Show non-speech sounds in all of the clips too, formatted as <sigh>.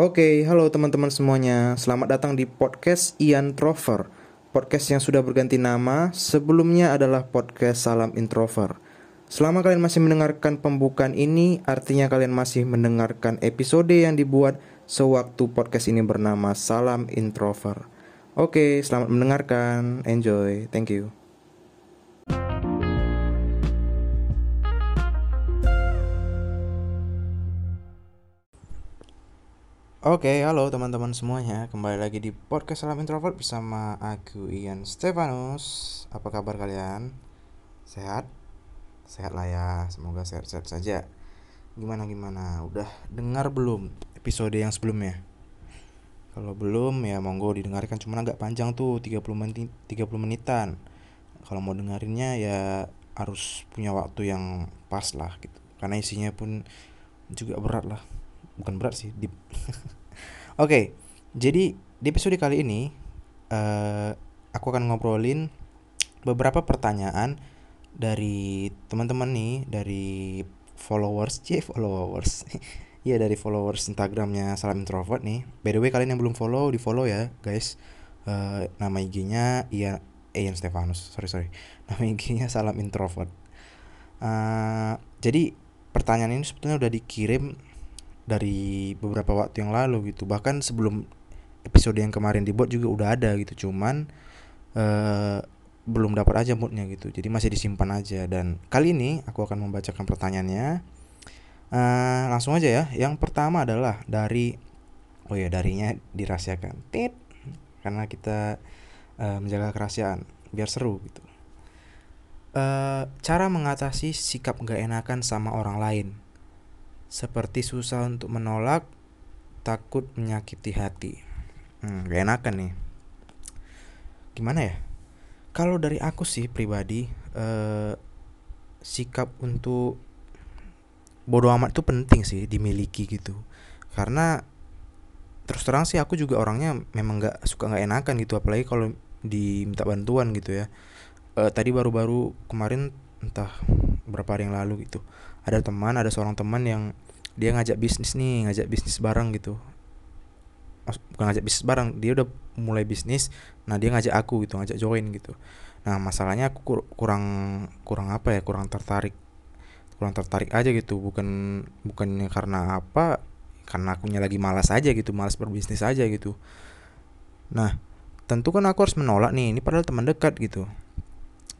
Oke, halo teman-teman semuanya. Selamat datang di podcast Ian Trover. Podcast yang sudah berganti nama, sebelumnya adalah podcast Salam Introver. Selama kalian masih mendengarkan pembukaan ini, artinya kalian masih mendengarkan episode yang dibuat sewaktu podcast ini bernama Salam Introver. Oke, selamat mendengarkan. Enjoy. Thank you. Oke, halo teman-teman semuanya. Kembali lagi di podcast Salam Introvert bersama aku Ian Stefanus. Apa kabar kalian? Sehat? Sehat lah ya. Semoga sehat-sehat saja. Gimana gimana? Udah dengar belum episode yang sebelumnya? Kalau belum ya monggo didengarkan cuma agak panjang tuh 30 menit 30 menitan. Kalau mau dengerinnya ya harus punya waktu yang pas lah gitu. Karena isinya pun juga berat lah bukan berat sih deep <laughs> oke okay, jadi di episode kali ini uh, aku akan ngobrolin beberapa pertanyaan dari teman-teman nih dari followers c followers <laughs> Iya dari followers Instagramnya Salam Introvert nih. By the way kalian yang belum follow di follow ya guys. Uh, nama IG-nya Ian Ian Stefanus. Sorry sorry. <laughs> Nama IG-nya Salam Introvert. Uh, jadi pertanyaan ini sebetulnya udah dikirim dari beberapa waktu yang lalu gitu. Bahkan sebelum episode yang kemarin dibuat juga udah ada gitu. Cuman uh, belum dapat aja moodnya gitu. Jadi masih disimpan aja. Dan kali ini aku akan membacakan pertanyaannya. Uh, langsung aja ya. Yang pertama adalah dari oh ya darinya dirahasiakan. Tit. Karena kita uh, menjaga kerahasiaan biar seru gitu. Uh, cara mengatasi sikap gak enakan sama orang lain seperti susah untuk menolak, takut menyakiti hati. Hmm, gak enakan nih. Gimana ya? Kalau dari aku sih pribadi, eh, sikap untuk bodoh amat itu penting sih dimiliki gitu. Karena terus terang sih aku juga orangnya memang nggak suka nggak enakan gitu, apalagi kalau diminta bantuan gitu ya. Eh, tadi baru-baru kemarin entah berapa hari yang lalu gitu ada teman ada seorang teman yang dia ngajak bisnis nih ngajak bisnis bareng gitu. Bukan ngajak bisnis bareng dia udah mulai bisnis nah dia ngajak aku gitu ngajak join gitu. Nah masalahnya aku kurang kurang apa ya kurang tertarik kurang tertarik aja gitu. Bukan bukannya karena apa karena akunya lagi malas aja gitu malas berbisnis aja gitu. Nah tentu kan aku harus menolak nih ini padahal teman dekat gitu.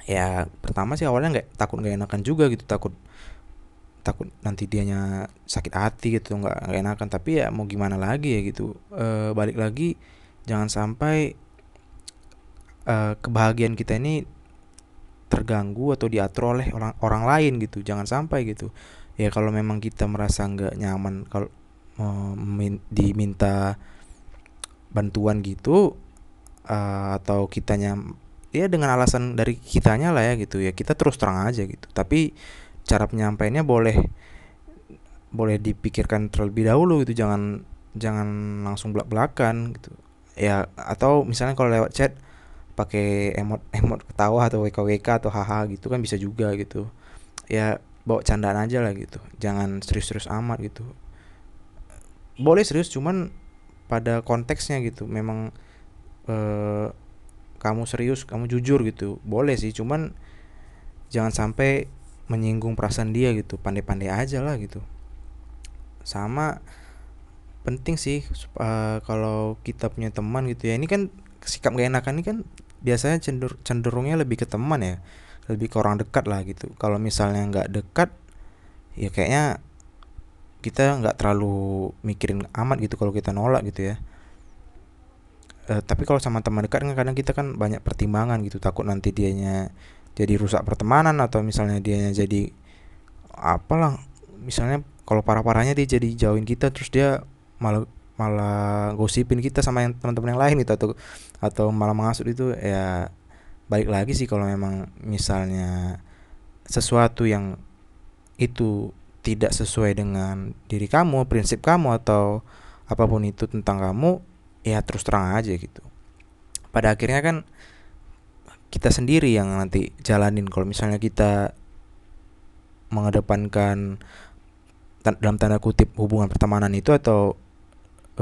Ya pertama sih awalnya nggak takut nggak enakan juga gitu takut takut nanti dianya sakit hati gitu nggak enakan. Tapi ya mau gimana lagi ya gitu. E, balik lagi jangan sampai e, kebahagiaan kita ini terganggu atau diatur oleh orang orang lain gitu. Jangan sampai gitu. Ya kalau memang kita merasa nggak nyaman kalau e, diminta bantuan gitu uh, atau kitanya ya dengan alasan dari kitanya lah ya gitu. Ya kita terus terang aja gitu. Tapi cara penyampaiannya boleh boleh dipikirkan terlebih dahulu gitu. Jangan jangan langsung belak belakan gitu. Ya atau misalnya kalau lewat chat pakai emot emot ketawa atau wkwk atau haha gitu kan bisa juga gitu. Ya bawa candaan aja lah gitu. Jangan serius-serius amat gitu. Boleh serius cuman pada konteksnya gitu. Memang eh, kamu serius kamu jujur gitu. Boleh sih cuman jangan sampai menyinggung perasaan dia gitu. Pandai-pandai aja lah gitu. Sama penting sih uh, kalau kita punya teman gitu ya. Ini kan sikap gak enakan ini kan biasanya cendur cenderungnya lebih ke teman ya. Lebih ke orang dekat lah gitu. Kalau misalnya nggak dekat ya kayaknya kita nggak terlalu mikirin amat gitu kalau kita nolak gitu ya uh, tapi kalau sama teman dekat kan kadang kita kan banyak pertimbangan gitu. Takut nanti dianya jadi rusak pertemanan atau misalnya dianya jadi apalah. Misalnya kalau parah-parahnya dia jadi jauhin kita terus dia malah malah gosipin kita sama yang teman-teman yang lain gitu atau atau malah mengasut itu ya balik lagi sih kalau memang misalnya sesuatu yang itu tidak sesuai dengan diri kamu, prinsip kamu atau apa pun itu tentang kamu, ya terus terang aja gitu. Pada akhirnya kan kita sendiri yang nanti jalanin. Kalau misalnya kita mengedepankan dalam tanda kutip hubungan pertemanan itu atau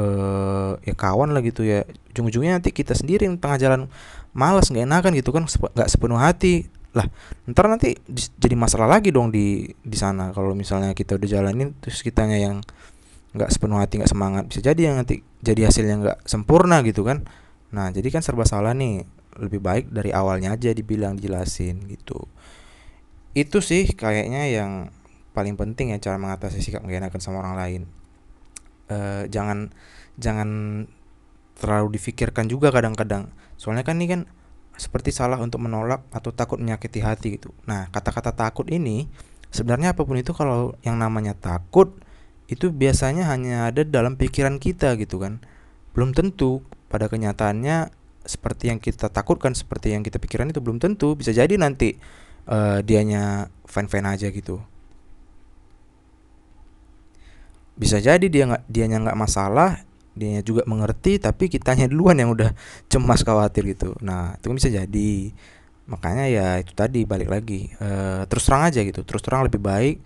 uh, ya kawan lah gitu ya ujung-ujungnya nanti kita sendiri yang tengah jalan malas nggak enakan gitu kan nggak sepenuh hati. Lah ntar nanti jadi masalah lagi dong di di sana. Kalau misalnya kita udah jalanin terus kitanya yang nggak sepenuh hati nggak semangat. Bisa jadi yang nanti jadi hasilnya nggak sempurna gitu kan. Nah jadi kan serba salah nih. Lebih baik dari awalnya aja dibilang dijelasin gitu. Itu sih kayaknya yang paling penting ya cara mengatasi sikap gak enakan sama orang lain. E, jangan jangan terlalu difikirkan juga kadang-kadang. Soalnya kan ini kan seperti salah untuk menolak atau takut menyakiti hati gitu. Nah, kata-kata takut ini sebenarnya apa pun itu kalau yang namanya takut itu biasanya hanya ada dalam pikiran kita gitu kan. Belum tentu pada kenyataannya seperti yang kita takutkan, seperti yang kita pikiran itu belum tentu. Bisa jadi nanti uh, dianya fine-fine aja gitu. Bisa jadi dia nggak dianya nggak masalah, dia juga mengerti tapi kitanya duluan yang udah <laughs> cemas khawatir gitu nah itu kan bisa jadi makanya ya itu tadi balik lagi e, terus terang aja gitu terus terang lebih baik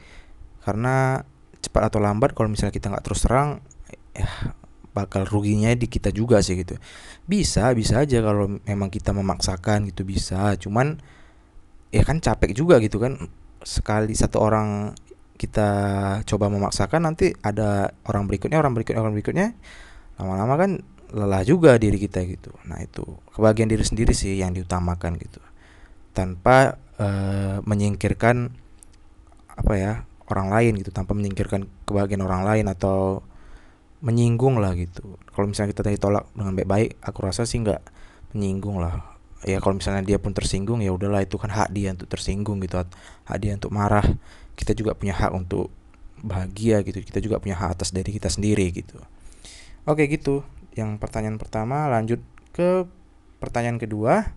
karena cepat atau lambat kalau misalnya kita nggak terus terang ya bakal ruginya di kita juga sih gitu. Bisa bisa aja kalau memang kita memaksakan gitu bisa. Cuman ya kan capek juga gitu kan. Sekali satu orang kita coba memaksakan nanti ada orang berikutnya orang berikutnya orang berikutnya lama-lama kan lelah juga diri kita gitu. Nah itu kebahagiaan diri sendiri sih yang diutamakan gitu. Tanpa uh, menyingkirkan apa ya orang lain gitu tanpa menyingkirkan kebahagiaan orang lain atau menyinggung lah gitu kalau misalnya kita ditolak dengan baik-baik aku rasa sih nggak menyinggung lah ya kalau misalnya dia pun tersinggung ya udahlah itu kan hak dia untuk tersinggung gitu hak dia untuk marah kita juga punya hak untuk bahagia gitu kita juga punya hak atas diri kita sendiri gitu Oke gitu. Yang pertanyaan pertama lanjut ke pertanyaan kedua.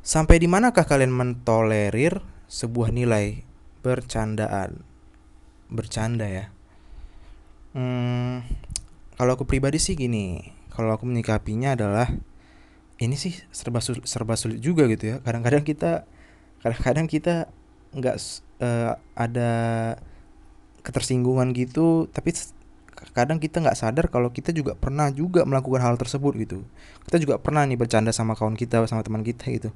Sampai di manakah kalian mentolerir sebuah nilai bercandaan? Bercanda ya. Hmm, kalau aku pribadi sih gini, kalau aku menyikapinya adalah ini sih serba sulit, serba sulit juga gitu ya. Kadang-kadang kita kadang-kadang kita nggak uh, ada ketersinggungan gitu, tapi kadang kita nggak sadar kalau kita juga pernah juga melakukan hal tersebut gitu kita juga pernah nih bercanda sama kawan kita sama teman kita gitu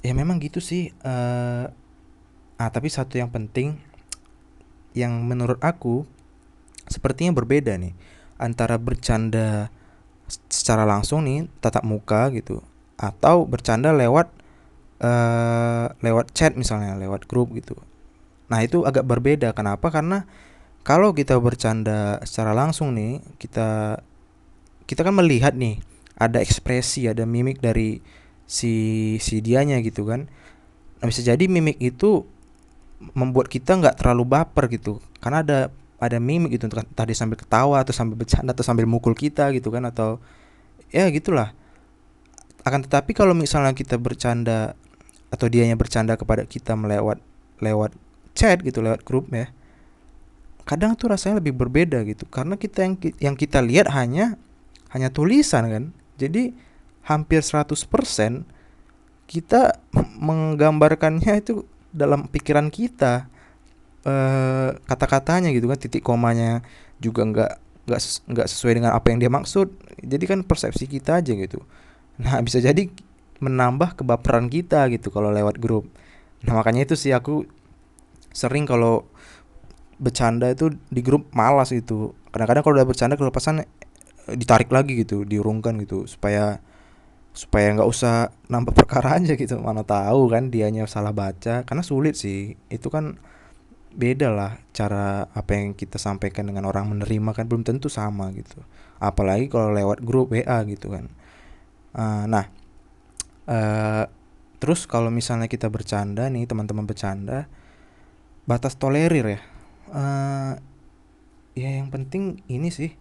ya memang gitu sih uh, ah tapi satu yang penting yang menurut aku sepertinya berbeda nih antara bercanda secara langsung nih tatap muka gitu atau bercanda lewat uh, lewat chat misalnya lewat grup gitu. Nah itu agak berbeda. Kenapa? Karena kalau kita bercanda secara langsung nih kita kita kan melihat nih ada ekspresi ada mimik dari si si dianya gitu kan. Nah, bisa jadi mimik itu membuat kita nggak terlalu baper gitu. Karena ada ada mimik gitu tadi sambil ketawa atau sambil bercanda atau sambil mukul kita gitu kan atau ya gitulah. Akan tetapi kalau misalnya kita bercanda atau dianya bercanda kepada kita melewat lewat chat gitu lewat grup ya kadang tuh rasanya lebih berbeda gitu. Karena kita yang yang kita lihat hanya hanya tulisan kan. Jadi hampir 100% kita menggambarkannya itu dalam pikiran kita eh, kata-katanya gitu kan titik komanya juga nggak nggak nggak sesuai dengan apa yang dia maksud. Jadi kan persepsi kita aja gitu. Nah bisa jadi menambah kebaperan kita gitu kalau lewat grup. Nah makanya itu sih aku sering kalau bercanda itu di grup malas itu kadang-kadang kalau udah bercanda kelepasan eh, ditarik lagi gitu diurungkan gitu supaya supaya nggak usah nambah perkara aja gitu. Mana tahu kan dianya salah baca. Karena sulit sih. Itu kan beda lah cara apa yang kita sampaikan dengan orang menerima kan. Belum tentu sama gitu. Apalagi kalau lewat grup WA gitu kan. Uh, nah uh, terus kalau misalnya kita bercanda nih teman-teman bercanda batas tolerir ya. Uh, ya yang penting ini sih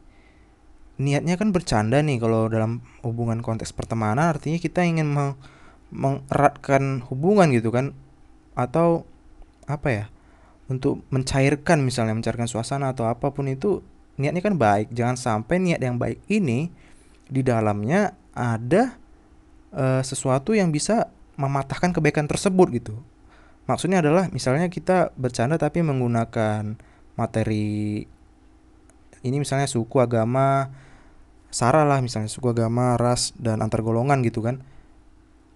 niatnya kan bercanda nih kalau dalam hubungan konteks pertemanan artinya kita ingin meng mengeratkan hubungan gitu kan? Atau apa ya? Untuk mencairkan misalnya mencairkan suasana atau apa pun itu niatnya kan baik. Jangan sampai niat yang baik ini di dalamnya ada uh, sesuatu yang bisa mematahkan kebaikan tersebut gitu. Maksudnya adalah misalnya kita bercanda tapi menggunakan materi ini misalnya suku agama sara lah misalnya suku agama ras dan antar golongan gitu kan.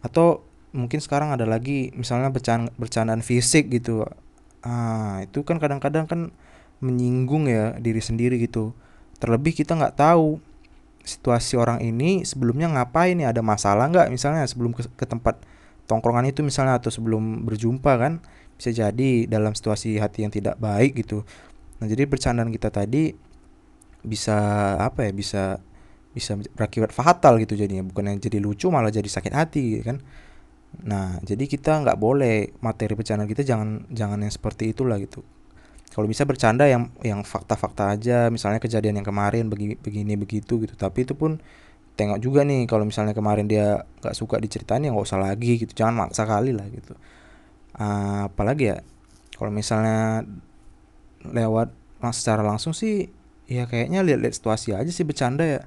Atau mungkin sekarang ada lagi misalnya bercanda bercandaan fisik gitu. Ah itu kan kadang-kadang kan menyinggung ya diri sendiri gitu. Terlebih kita nggak tahu situasi orang ini sebelumnya ngapain ya ada masalah nggak misalnya sebelum ke, ke tempat tongkrongan itu misalnya atau sebelum berjumpa kan. Bisa jadi dalam situasi hati yang tidak baik gitu. Nah jadi bercandaan kita tadi bisa apa ya bisa bisa berakibat fatal gitu jadinya. Bukan yang jadi lucu malah jadi sakit hati kan? Nah jadi kita nggak boleh materi bercanda kita jangan jangan yang seperti itulah gitu. Kalau bisa bercanda yang yang fakta-fakta aja misalnya kejadian yang kemarin begini begini begitu gitu. Tapi itu pun tengok juga nih kalau misalnya kemarin dia nggak suka diceritain ya nggak usah lagi gitu. Jangan maksa kali lah gitu. Uh, apalagi ya kalau misalnya lewat secara langsung sih ya kayaknya lihat-lihat situasi aja sih bercanda ya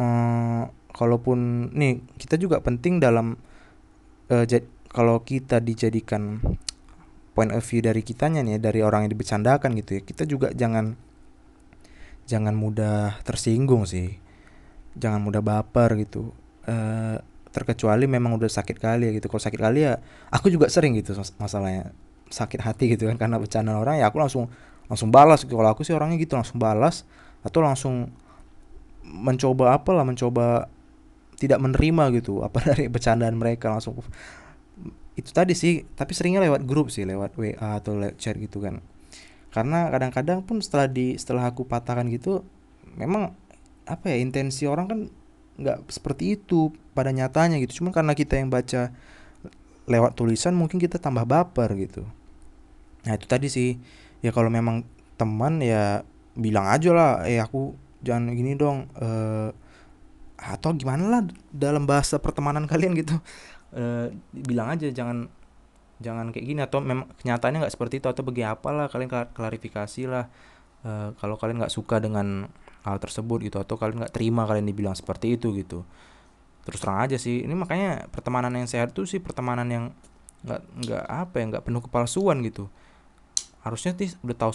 uh, kalaupun nih kita juga penting dalam uh, kalau kita dijadikan point of view dari kitanya nih dari orang yang dibercandakan gitu ya kita juga jangan jangan mudah tersinggung sih. Jangan mudah baper gitu. Uh, terkecuali memang udah sakit kali ya gitu. Kalau sakit kali ya aku juga sering gitu masalahnya. Sakit hati gitu kan karena bercanda orang ya aku langsung langsung balas kalau aku sih orangnya gitu langsung balas atau langsung mencoba apa lah mencoba tidak menerima gitu apa <laughs> dari bercandaan mereka langsung. Itu tadi sih tapi seringnya lewat grup sih lewat WA atau lewat chat gitu kan. Karena kadang-kadang pun setelah di setelah aku patahkan gitu memang apa ya intensi orang kan nggak seperti itu pada nyatanya gitu. Cuma karena kita yang baca lewat tulisan mungkin kita tambah baper gitu. Nah itu tadi sih. Ya kalau memang teman ya bilang aja lah eh aku jangan gini dong uh, atau gimana lah dalam bahasa pertemanan <laughs> kalian gitu. Uh, bilang aja jangan jangan kayak gini atau memang kenyataannya nggak seperti itu atau bagi apalah kalian klarifikasi lah. Uh, kalau kalian nggak suka dengan hal tersebut gitu atau kalian nggak terima kalian dibilang seperti itu gitu. Terus terang aja sih ini makanya pertemanan yang sehat tuh sih pertemanan yang nggak nggak apa ya nggak penuh kepalsuan gitu. Harusnya sih udah tahu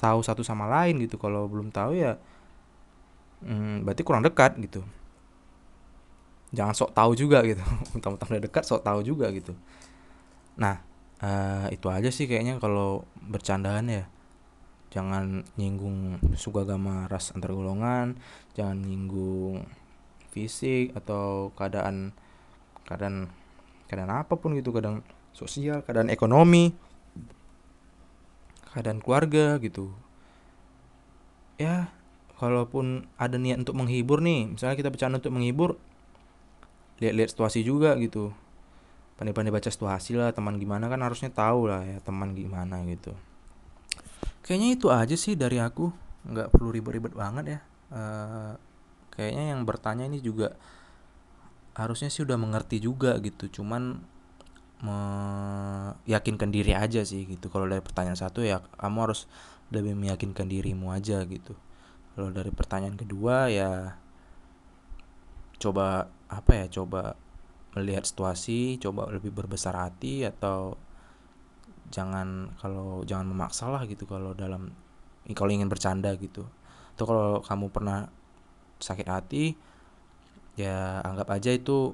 tahu satu sama lain gitu kalau belum tahu ya hmm, berarti kurang dekat gitu. Jangan sok tahu juga gitu. <laughs> Mentang-mentang udah dekat sok tahu juga gitu. Nah uh, itu aja sih kayaknya kalau bercandaan ya. Jangan nyinggung suku agama ras antar golongan jangan nyinggung fisik atau keadaan keadaan keadaan apa pun gitu. Keadaan sosial keadaan ekonomi keadaan keluarga gitu. Ya kalaupun ada niat untuk menghibur nih misalnya kita bercanda untuk menghibur lihat-lihat situasi juga gitu. Pandai-pandai baca situasi lah teman gimana kan harusnya tahu lah ya teman gimana gitu. Kayaknya itu aja sih dari aku. Nggak perlu ribet-ribet banget ya. Uh, kayaknya yang bertanya ini juga harusnya sih udah mengerti juga gitu. Cuman meyakinkan diri aja sih gitu. Kalau dari pertanyaan satu ya kamu harus lebih meyakinkan dirimu aja gitu kalau dari pertanyaan kedua ya coba apa ya coba melihat situasi coba lebih berbesar hati atau jangan kalau jangan memaksa lah gitu kalau dalam kalau ingin bercanda gitu. Atau kalau kamu pernah sakit hati ya anggap aja itu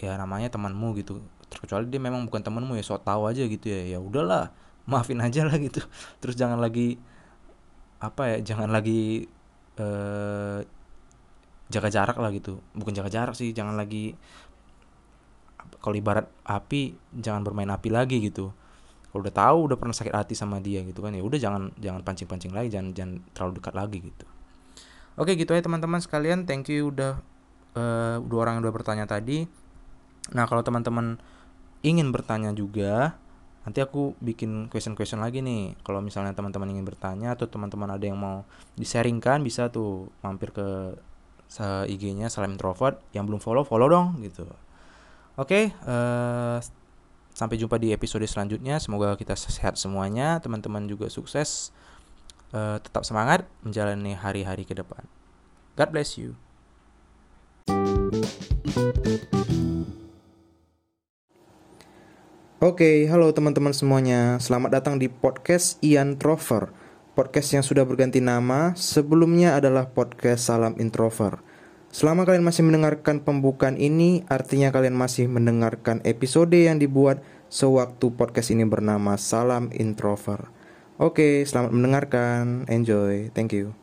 ya namanya temanmu gitu. Terkecuali dia memang bukan temanmu ya sok tahu aja gitu ya. Ya udahlah maafin aja lah gitu. Terus jangan lagi apa ya jangan lagi eh, jaga jarak lah gitu. Bukan jaga jarak sih jangan lagi kalau ibarat api jangan bermain api lagi gitu. Kalau udah tahu udah pernah sakit hati sama dia gitu kan ya udah jangan jangan pancing pancing lagi jangan jangan terlalu dekat lagi gitu. Oke gitu ya teman-teman sekalian. Thank you udah uh, dua orang yang udah bertanya tadi. Nah kalau teman-teman ingin bertanya juga nanti aku bikin question-question lagi nih. Kalau misalnya teman-teman ingin bertanya atau teman-teman ada yang mau di-sharingkan bisa tuh mampir ke IG-nya Salam Introvert. Yang belum follow follow dong gitu. Oke okay, uh, eh, sampai jumpa di episode selanjutnya. Semoga kita sehat semuanya. Teman-teman juga sukses. Uh, tetap semangat menjalani hari-hari ke depan. God bless you Oke, okay, halo teman-teman semuanya. Selamat datang di podcast Ian Trover. podcast yang sudah berganti nama. Sebelumnya adalah podcast Salam Introvert. Selama kalian masih mendengarkan pembukaan ini, artinya kalian masih mendengarkan episode yang dibuat sewaktu podcast ini bernama Salam Introvert. Oke, selamat mendengarkan. Enjoy. Thank you.